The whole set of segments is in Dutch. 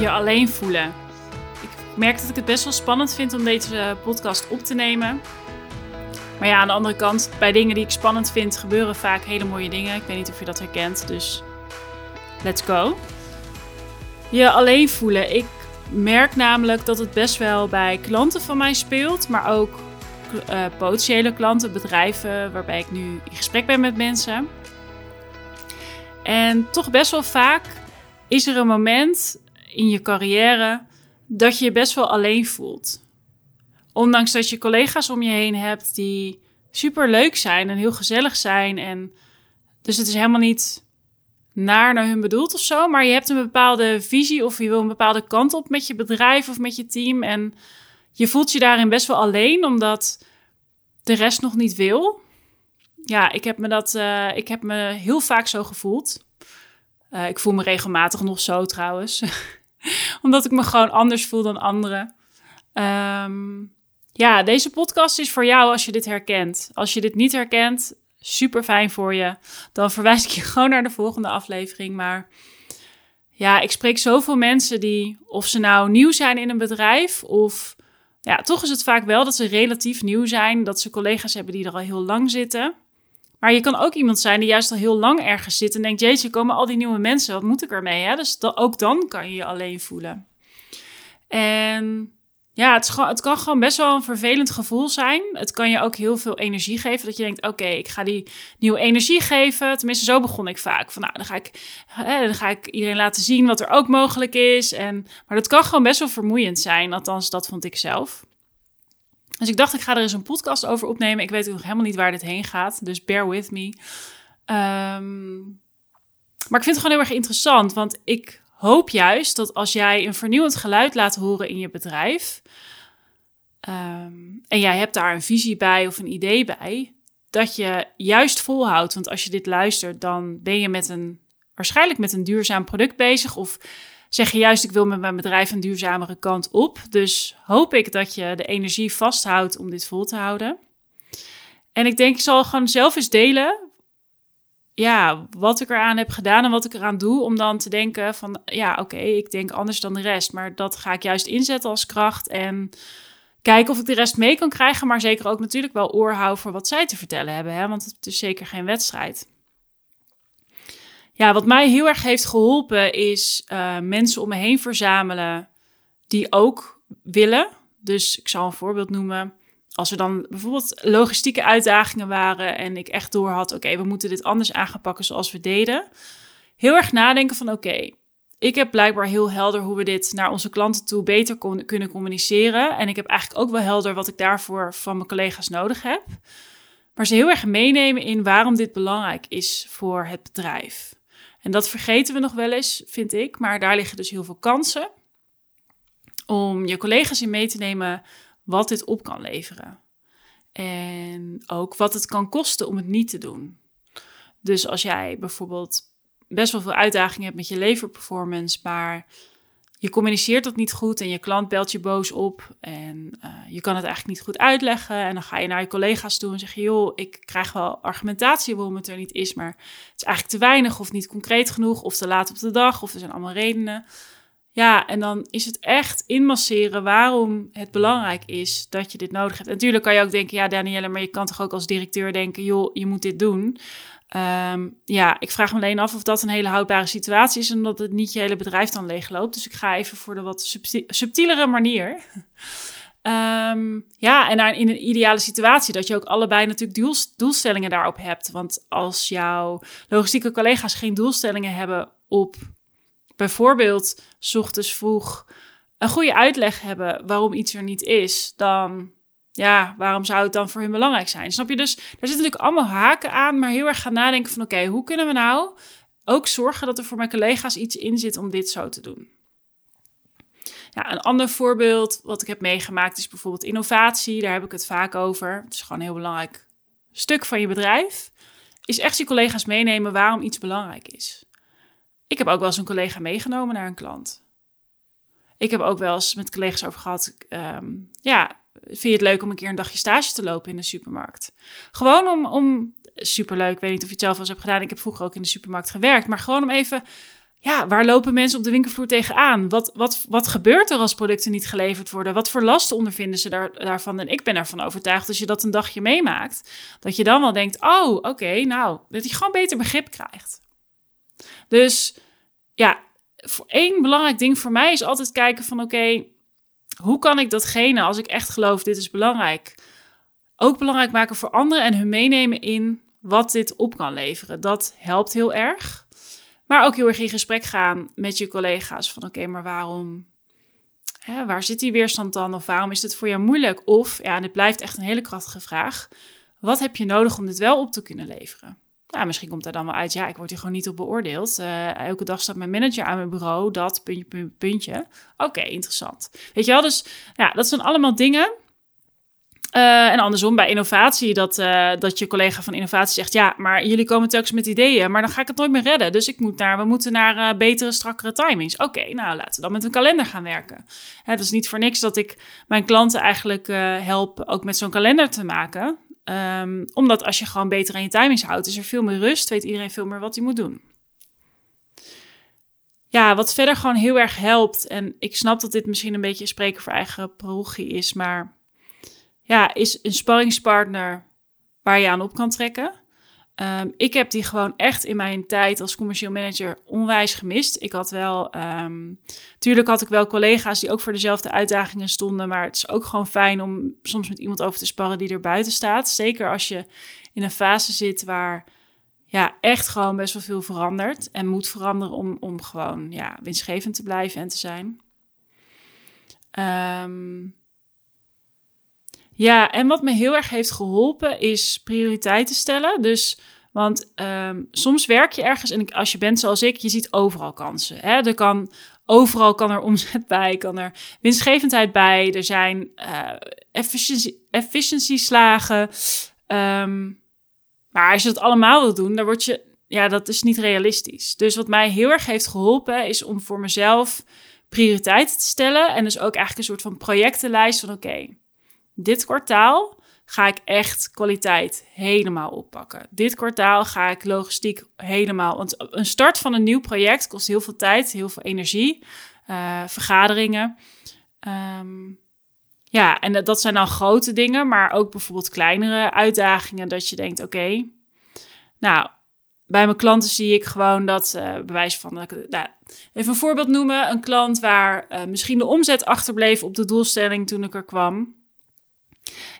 je alleen voelen. Ik merk dat ik het best wel spannend vind om deze podcast op te nemen. Maar ja, aan de andere kant, bij dingen die ik spannend vind, gebeuren vaak hele mooie dingen. Ik weet niet of je dat herkent, dus let's go. Je alleen voelen. Ik merk namelijk dat het best wel bij klanten van mij speelt, maar ook uh, potentiële klanten, bedrijven waarbij ik nu in gesprek ben met mensen. En toch best wel vaak is er een moment in je carrière dat je je best wel alleen voelt. Ondanks dat je collega's om je heen hebt die super leuk zijn en heel gezellig zijn. En dus het is helemaal niet naar naar hun bedoeld of zo. Maar je hebt een bepaalde visie of je wil een bepaalde kant op met je bedrijf of met je team. En je voelt je daarin best wel alleen, omdat de rest nog niet wil. Ja, ik heb me dat. Uh, ik heb me heel vaak zo gevoeld. Uh, ik voel me regelmatig nog zo trouwens. Omdat ik me gewoon anders voel dan anderen. Um, ja, deze podcast is voor jou als je dit herkent. Als je dit niet herkent, super fijn voor je. Dan verwijs ik je gewoon naar de volgende aflevering. Maar ja, ik spreek zoveel mensen die, of ze nou nieuw zijn in een bedrijf, of ja, toch is het vaak wel dat ze relatief nieuw zijn, dat ze collega's hebben die er al heel lang zitten. Maar je kan ook iemand zijn die juist al heel lang ergens zit en denkt: Jeetje, komen al die nieuwe mensen, wat moet ik ermee? Hè? Dus ook dan kan je je alleen voelen. En ja, het, het kan gewoon best wel een vervelend gevoel zijn. Het kan je ook heel veel energie geven. Dat je denkt, oké, ik ga die nieuwe energie geven. Tenminste, zo begon ik vaak. Van, nou, dan ga ik, hè, dan ga ik iedereen laten zien wat er ook mogelijk is. En, maar dat kan gewoon best wel vermoeiend zijn. Althans, dat vond ik zelf. Dus ik dacht, ik ga er eens een podcast over opnemen. Ik weet nog helemaal niet waar dit heen gaat. Dus bear with me. Um, maar ik vind het gewoon heel erg interessant. Want ik hoop juist dat als jij een vernieuwend geluid laat horen in je bedrijf. Um, en jij hebt daar een visie bij of een idee bij. Dat je juist volhoudt. Want als je dit luistert, dan ben je met een, waarschijnlijk met een duurzaam product bezig. Of zeg je juist, ik wil met mijn bedrijf een duurzamere kant op. Dus hoop ik dat je de energie vasthoudt om dit vol te houden. En ik denk, ik zal gewoon zelf eens delen ja, wat ik eraan heb gedaan en wat ik eraan doe. Om dan te denken van, ja, oké, ik denk anders dan de rest. Maar dat ga ik juist inzetten als kracht. En kijken of ik de rest mee kan krijgen. Maar zeker ook natuurlijk wel oor houden voor wat zij te vertellen hebben. Hè? Want het is zeker geen wedstrijd. Ja, wat mij heel erg heeft geholpen is uh, mensen om me heen verzamelen die ook willen. Dus ik zal een voorbeeld noemen als er dan bijvoorbeeld logistieke uitdagingen waren en ik echt door had, oké, we moeten dit anders aanpakken zoals we deden. Heel erg nadenken van, oké, ik heb blijkbaar heel helder hoe we dit naar onze klanten toe beter kunnen communiceren. En ik heb eigenlijk ook wel helder wat ik daarvoor van mijn collega's nodig heb. Maar ze heel erg meenemen in waarom dit belangrijk is voor het bedrijf. En dat vergeten we nog wel eens, vind ik. Maar daar liggen dus heel veel kansen om je collega's in mee te nemen wat dit op kan leveren. En ook wat het kan kosten om het niet te doen. Dus als jij bijvoorbeeld best wel veel uitdagingen hebt met je leverperformance, maar je communiceert dat niet goed en je klant belt je boos op en uh, je kan het eigenlijk niet goed uitleggen. En dan ga je naar je collega's toe en zeg je, joh, ik krijg wel argumentatie waarom het er niet is, maar het is eigenlijk te weinig of niet concreet genoeg of te laat op de dag of er zijn allemaal redenen. Ja, en dan is het echt inmasseren waarom het belangrijk is dat je dit nodig hebt. natuurlijk kan je ook denken, ja Danielle, maar je kan toch ook als directeur denken, joh, je moet dit doen. Um, ja, ik vraag me alleen af of dat een hele houdbare situatie is en dat het niet je hele bedrijf dan leegloopt. Dus ik ga even voor de wat subtielere manier. Um, ja, en in een ideale situatie dat je ook allebei natuurlijk doelstellingen daarop hebt. Want als jouw logistieke collega's geen doelstellingen hebben op bijvoorbeeld s ochtends vroeg een goede uitleg hebben waarom iets er niet is, dan ja, waarom zou het dan voor hun belangrijk zijn? Snap je? Dus daar zitten natuurlijk allemaal haken aan, maar heel erg gaan nadenken van oké, hoe kunnen we nou ook zorgen dat er voor mijn collega's iets in zit om dit zo te doen? Ja, een ander voorbeeld wat ik heb meegemaakt is bijvoorbeeld innovatie. Daar heb ik het vaak over. Het is gewoon een heel belangrijk stuk van je bedrijf. Is echt je collega's meenemen waarom iets belangrijk is. Ik heb ook wel eens een collega meegenomen naar een klant. Ik heb ook wel eens met collega's over gehad. Um, ja, vind je het leuk om een keer een dagje stage te lopen in de supermarkt? Gewoon om, om superleuk, ik weet niet of je het zelf al eens hebt gedaan. Ik heb vroeger ook in de supermarkt gewerkt. Maar gewoon om even ja, waar lopen mensen op de winkelvloer tegenaan? Wat, wat, wat gebeurt er als producten niet geleverd worden? Wat voor lasten ondervinden ze daar, daarvan? En ik ben ervan overtuigd, als je dat een dagje meemaakt, dat je dan wel denkt: oh, oké, nou, dat je gewoon beter begrip krijgt. Dus ja, één belangrijk ding voor mij is altijd kijken van oké, hoe kan ik datgene, als ik echt geloof, dit is belangrijk, ook belangrijk maken voor anderen en hun meenemen in wat dit op kan leveren. Dat helpt heel erg. Maar ook heel erg in gesprek gaan met je collega's van oké, maar waarom, hè, waar zit die weerstand dan? Of waarom is het voor jou moeilijk? Of, ja, dit blijft echt een hele krachtige vraag, wat heb je nodig om dit wel op te kunnen leveren? Nou, misschien komt er dan wel uit, ja, ik word hier gewoon niet op beoordeeld. Uh, elke dag staat mijn manager aan mijn bureau, dat, puntje, puntje, puntje. Oké, interessant. Weet je wel, dus ja, dat zijn allemaal dingen. Uh, en andersom bij innovatie, dat, uh, dat je collega van innovatie zegt: Ja, maar jullie komen telkens met ideeën, maar dan ga ik het nooit meer redden. Dus ik moet naar, we moeten naar betere, strakkere timings. Oké, nou laten we dan met een kalender gaan werken. Het is niet voor niks dat ik mijn klanten eigenlijk help ook met zo'n kalender te maken. Um, omdat als je gewoon beter aan je timings houdt, is er veel meer rust, weet iedereen veel meer wat hij moet doen. Ja, wat verder gewoon heel erg helpt, en ik snap dat dit misschien een beetje spreken voor eigen parochie is, maar ja, is een sparringspartner waar je aan op kan trekken. Um, ik heb die gewoon echt in mijn tijd als commercieel manager onwijs gemist. Ik had wel, um, tuurlijk had ik wel collega's die ook voor dezelfde uitdagingen stonden, maar het is ook gewoon fijn om soms met iemand over te sparren die er buiten staat. Zeker als je in een fase zit waar ja, echt gewoon best wel veel verandert en moet veranderen om, om gewoon ja, winstgevend te blijven en te zijn. Um, ja, en wat me heel erg heeft geholpen is prioriteiten stellen. Dus, want um, soms werk je ergens en als je bent zoals ik, je ziet overal kansen. Hè? Er kan, overal kan er omzet bij, kan er winstgevendheid bij. Er zijn uh, efficiency, slagen. Um, maar als je dat allemaal wil doen, dan word je, ja, dat is niet realistisch. Dus wat mij heel erg heeft geholpen is om voor mezelf prioriteiten te stellen. En dus ook eigenlijk een soort van projectenlijst van oké. Dit kwartaal ga ik echt kwaliteit helemaal oppakken. Dit kwartaal ga ik logistiek helemaal. Want een start van een nieuw project kost heel veel tijd, heel veel energie, uh, vergaderingen. Um, ja, en dat zijn dan grote dingen, maar ook bijvoorbeeld kleinere uitdagingen. Dat je denkt: oké, nou, bij mijn klanten zie ik gewoon dat, uh, bewijs van, nou, even een voorbeeld noemen. Een klant waar uh, misschien de omzet achterbleef op de doelstelling toen ik er kwam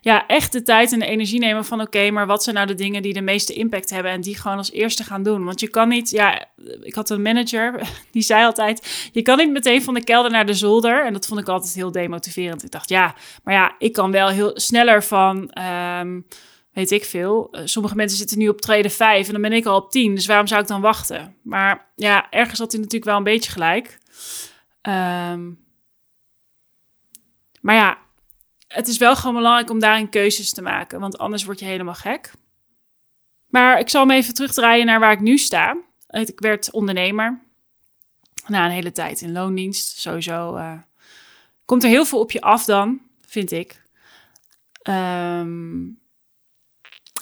ja, echt de tijd en de energie nemen van oké, maar wat zijn nou de dingen die de meeste impact hebben en die gewoon als eerste gaan doen. Want je kan niet, ja, ik had een manager die zei altijd, je kan niet meteen van de kelder naar de zolder. En dat vond ik altijd heel demotiverend. Ik dacht, ja, maar ja, ik kan wel heel sneller van, um, weet ik veel. Eh, sommige mensen zitten nu op treden 5 en dan ben ik al op 10. Dus waarom zou ik dan wachten? Maar ja, ergens had hij natuurlijk wel een beetje gelijk. Um, maar ja, het is wel gewoon belangrijk om daarin keuzes te maken, want anders word je helemaal gek. Maar ik zal me even terugdraaien naar waar ik nu sta. Ik werd ondernemer. Na een hele tijd in loondienst. Sowieso uh, komt er heel veel op je af dan, vind ik. Um,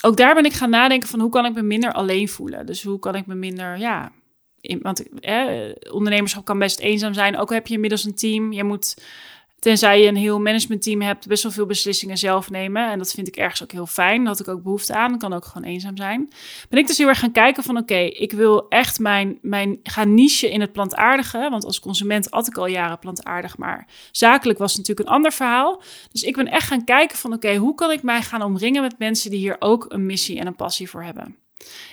ook daar ben ik gaan nadenken van hoe kan ik me minder alleen voelen. Dus hoe kan ik me minder, ja... Want eh, ondernemerschap kan best eenzaam zijn. Ook heb je inmiddels een team. Je moet Tenzij je een heel managementteam hebt, best wel veel beslissingen zelf nemen. En dat vind ik ergens ook heel fijn. Dat ik ook behoefte aan. Dat kan ook gewoon eenzaam zijn. Ben ik dus heel erg gaan kijken van oké, ik wil echt mijn, mijn gaan niche in het plantaardige. Want als consument had ik al jaren plantaardig. Maar zakelijk was het natuurlijk een ander verhaal. Dus ik ben echt gaan kijken van oké, hoe kan ik mij gaan omringen met mensen die hier ook een missie en een passie voor hebben.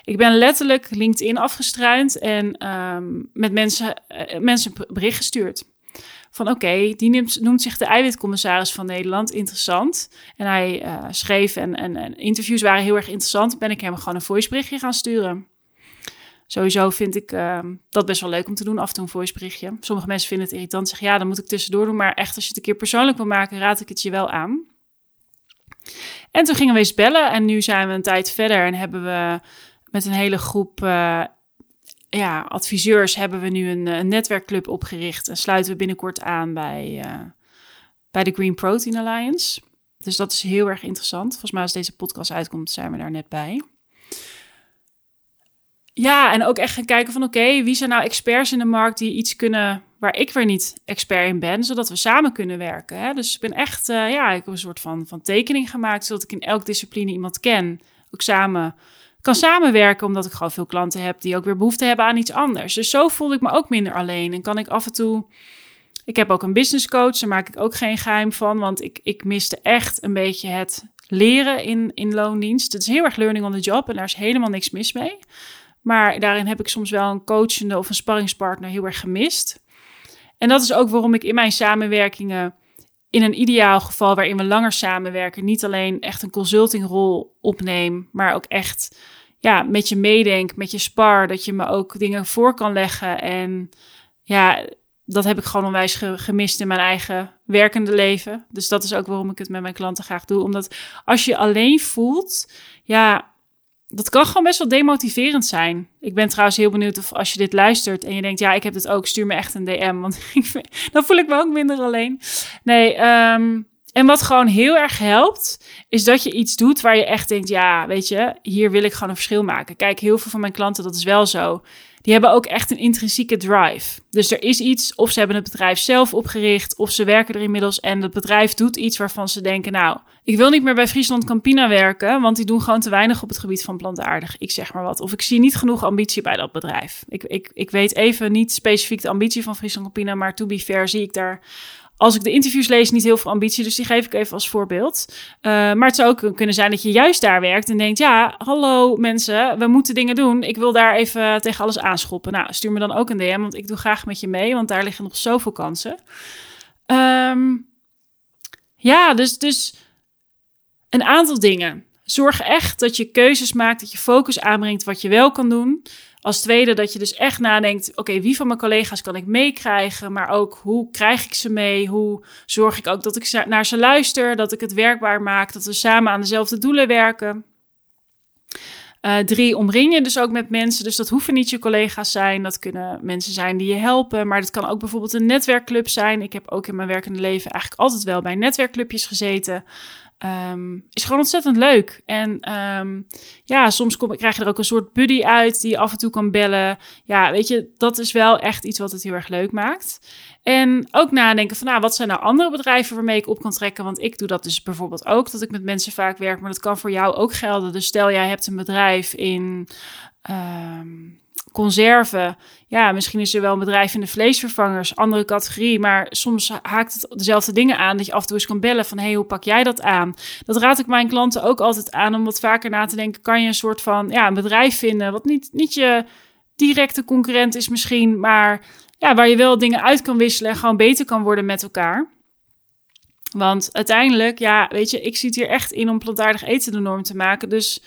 Ik ben letterlijk LinkedIn afgestruind en um, met mensen, uh, mensen bericht gestuurd van oké, die noemt, noemt, zich de eiwitcommissaris van Nederland. Interessant. En hij uh, schreef en, en, interviews waren heel erg interessant. Ben ik hem gewoon een voiceberichtje gaan sturen. Sowieso vind ik uh, dat best wel leuk om te doen, af en toe een voiceberichtje. Sommige mensen vinden het irritant, zeggen ja, dan moet ik tussendoor doen. Maar echt, als je het een keer persoonlijk wil maken, raad ik het je wel aan. En toen gingen we eens bellen en nu zijn we een tijd verder en hebben we met een hele groep uh, ja, adviseurs hebben we nu een, een, netwerkclub opgericht en sluiten we binnenkort aan bij, uh, bij de Green Protein Alliance. Dus dat is heel erg interessant. Volgens mij als deze podcast uitkomt, zijn we daar net bij. ja, en ook echt gaan kijken van oké, wie zijn nou experts in de markt die iets kunnen waar ik weer niet expert in ben, zodat we samen kunnen werken. Hè? Dus ik ben echt, uh, ja, ik heb een soort van, van tekening gemaakt, zodat ik in elk discipline iemand ken, ook samen kan samenwerken, omdat ik gewoon veel klanten heb die ook weer behoefte hebben aan iets anders. Dus zo voelde ik me ook minder alleen en kan ik af en toe. Ik heb ook een business coach, daar maak ik ook geen geheim van, want ik, ik miste echt een beetje het leren in, in loondienst. Het is heel erg learning on the job en daar is helemaal niks mis mee. Maar daarin heb ik soms wel een coachende of een sparringspartner heel erg gemist. En dat is ook waarom ik in mijn samenwerkingen, in een ideaal geval waarin we langer samenwerken, niet alleen echt een consultingrol opneem, maar ook echt ja, met je meedenk, met je spar, dat je me ook dingen voor kan leggen. En ja, dat heb ik gewoon onwijs gemist in mijn eigen werkende leven. Dus dat is ook waarom ik het met mijn klanten graag doe. Omdat als je alleen voelt, ja, dat kan gewoon best wel demotiverend zijn. Ik ben trouwens heel benieuwd of als je dit luistert en je denkt, ja, ik heb dit ook, stuur me echt een DM, want dan voel ik me ook minder alleen. Nee, ehm, en wat gewoon heel erg helpt, is dat je iets doet waar je echt denkt, ja, weet je, hier wil ik gewoon een verschil maken. Kijk, heel veel van mijn klanten, dat is wel zo. Die hebben ook echt een intrinsieke drive. Dus er is iets, of ze hebben het bedrijf zelf opgericht, of ze werken er inmiddels en het bedrijf doet iets waarvan ze denken, nou, ik wil niet meer bij Friesland Campina werken, want die doen gewoon te weinig op het gebied van plantaardig. Ik zeg maar wat. Of ik zie niet genoeg ambitie bij dat bedrijf. Ik, ik, ik weet even niet specifiek de ambitie van Friesland Campina, maar to be fair zie ik daar als ik de interviews lees, niet heel veel ambitie. Dus die geef ik even als voorbeeld. Uh, maar het zou ook kunnen zijn dat je juist daar werkt en denkt: ja, hallo mensen, we moeten dingen doen. Ik wil daar even tegen alles aanschoppen. Nou, stuur me dan ook een DM, want ik doe graag met je mee, want daar liggen nog zoveel kansen. Um, ja, dus, dus een aantal dingen. Zorg echt dat je keuzes maakt, dat je focus aanbrengt wat je wel kan doen. Als tweede dat je dus echt nadenkt, oké, wie van mijn collega's kan ik meekrijgen, maar ook hoe krijg ik ze mee? Hoe zorg ik ook dat ik naar ze luister, dat ik het werkbaar maak, dat we samen aan dezelfde doelen werken. Uh, drie, omring je dus ook met mensen. Dus dat hoeven niet je collega's zijn. Dat kunnen mensen zijn die je helpen. Maar dat kan ook bijvoorbeeld een netwerkclub zijn. Ik heb ook in mijn werkende leven eigenlijk altijd wel bij netwerkclubjes gezeten. Um, is gewoon ontzettend leuk. En um, ja, soms kom, krijg je er ook een soort buddy uit die af en toe kan bellen. Ja, weet je, dat is wel echt iets wat het heel erg leuk maakt. En ook nadenken van, nou, wat zijn nou andere bedrijven waarmee ik op kan trekken? Want ik doe dat dus bijvoorbeeld ook, dat ik met mensen vaak werk. Maar dat kan voor jou ook gelden. Dus stel, jij hebt een bedrijf in... Um, conserven. Ja, misschien is er wel een bedrijf in de vleesvervangers, andere categorie. Maar soms haakt het dezelfde dingen aan dat je af en toe eens kan bellen van... hey, hoe pak jij dat aan? Dat raad ik mijn klanten ook altijd aan om wat vaker na te denken. Kan je een soort van ja, een bedrijf vinden wat niet, niet je directe concurrent is misschien... maar ja, waar je wel dingen uit kan wisselen en gewoon beter kan worden met elkaar. Want uiteindelijk, ja, weet je, ik zit hier echt in om plantaardig eten de norm te maken. Dus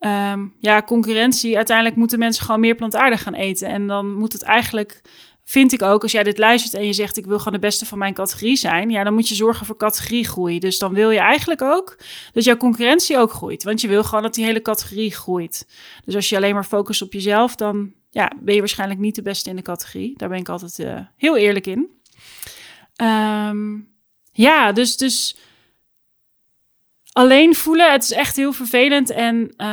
um, ja, concurrentie. Uiteindelijk moeten mensen gewoon meer plantaardig gaan eten. En dan moet het eigenlijk, vind ik ook, als jij dit luistert en je zegt ik wil gewoon de beste van mijn categorie zijn, ja, dan moet je zorgen voor categoriegroei. Dus dan wil je eigenlijk ook dat jouw concurrentie ook groeit. Want je wil gewoon dat die hele categorie groeit. Dus als je alleen maar focust op jezelf, dan ja, ben je waarschijnlijk niet de beste in de categorie. Daar ben ik altijd uh, heel eerlijk in. Um, ja, dus, dus alleen voelen. Het is echt heel vervelend. En, uh,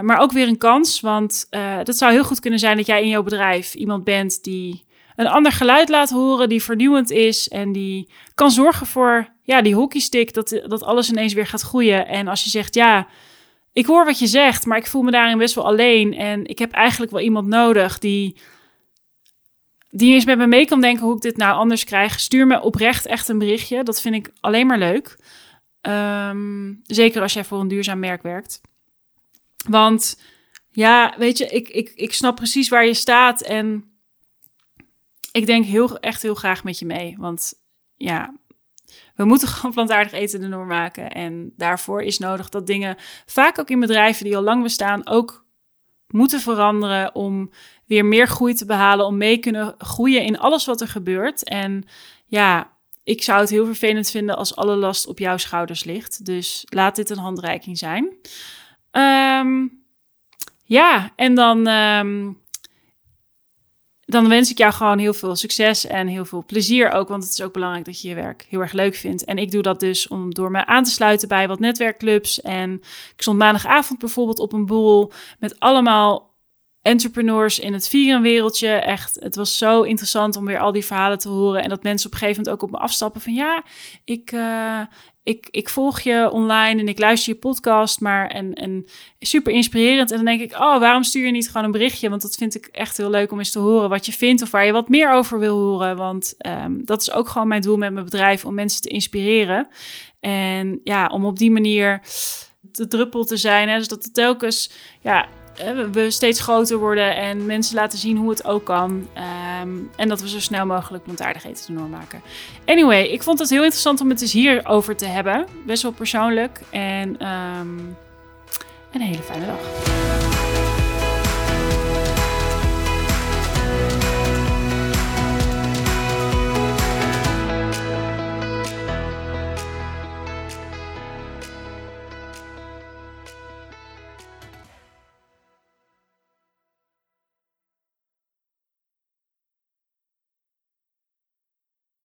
maar ook weer een kans. Want uh, dat zou heel goed kunnen zijn dat jij in jouw bedrijf iemand bent die een ander geluid laat horen, die vernieuwend is en die kan zorgen voor ja, die hockeystick, dat, dat alles ineens weer gaat groeien. En als je zegt, ja, ik hoor wat je zegt, maar ik voel me daarin best wel alleen. En ik heb eigenlijk wel iemand nodig die, die eens met me mee kan denken hoe ik dit nou anders krijg. Stuur me oprecht echt een berichtje. Dat vind ik alleen maar leuk. Um, zeker als jij voor een duurzaam merk werkt. Want ja, weet je, ik, ik, ik snap precies waar je staat. En ik denk heel, echt heel graag met je mee. Want ja, we moeten gewoon plantaardig eten de norm maken. En daarvoor is nodig dat dingen, vaak ook in bedrijven die al lang bestaan, ook moeten veranderen om weer meer groei te behalen, om mee kunnen groeien in alles wat er gebeurt. En ja, ik zou het heel vervelend vinden als alle last op jouw schouders ligt. Dus laat dit een handreiking zijn. Um, ja, en dan, um, dan wens ik jou gewoon heel veel succes en heel veel plezier ook. Want het is ook belangrijk dat je je werk heel erg leuk vindt. En ik doe dat dus om door me aan te sluiten bij wat netwerkclubs. En ik stond maandagavond bijvoorbeeld op een boel met allemaal entrepreneurs in het wereldje. Echt, het was zo interessant om weer al die verhalen te horen. En dat mensen op een gegeven moment ook op me afstappen van ja, ik, uh, ik, ik volg je online en ik luister je podcast, maar en, en super inspirerend. En dan denk ik, oh, waarom stuur je niet gewoon een berichtje? Want dat vind ik echt heel leuk om eens te horen wat je vindt of waar je wat meer over wil horen. Want um, dat is ook gewoon mijn doel met mijn bedrijf, om mensen te inspireren. En ja, om op die manier de druppel te zijn. Hè, dus dat het telkens ja, we steeds groter worden en mensen laten zien hoe het ook kan. Ehm, en dat we zo snel mogelijk plantaardig eten de norm maken. Anyway, ik vond het heel interessant om het eens hierover te hebben. Best wel persoonlijk. En um, een hele fijne dag.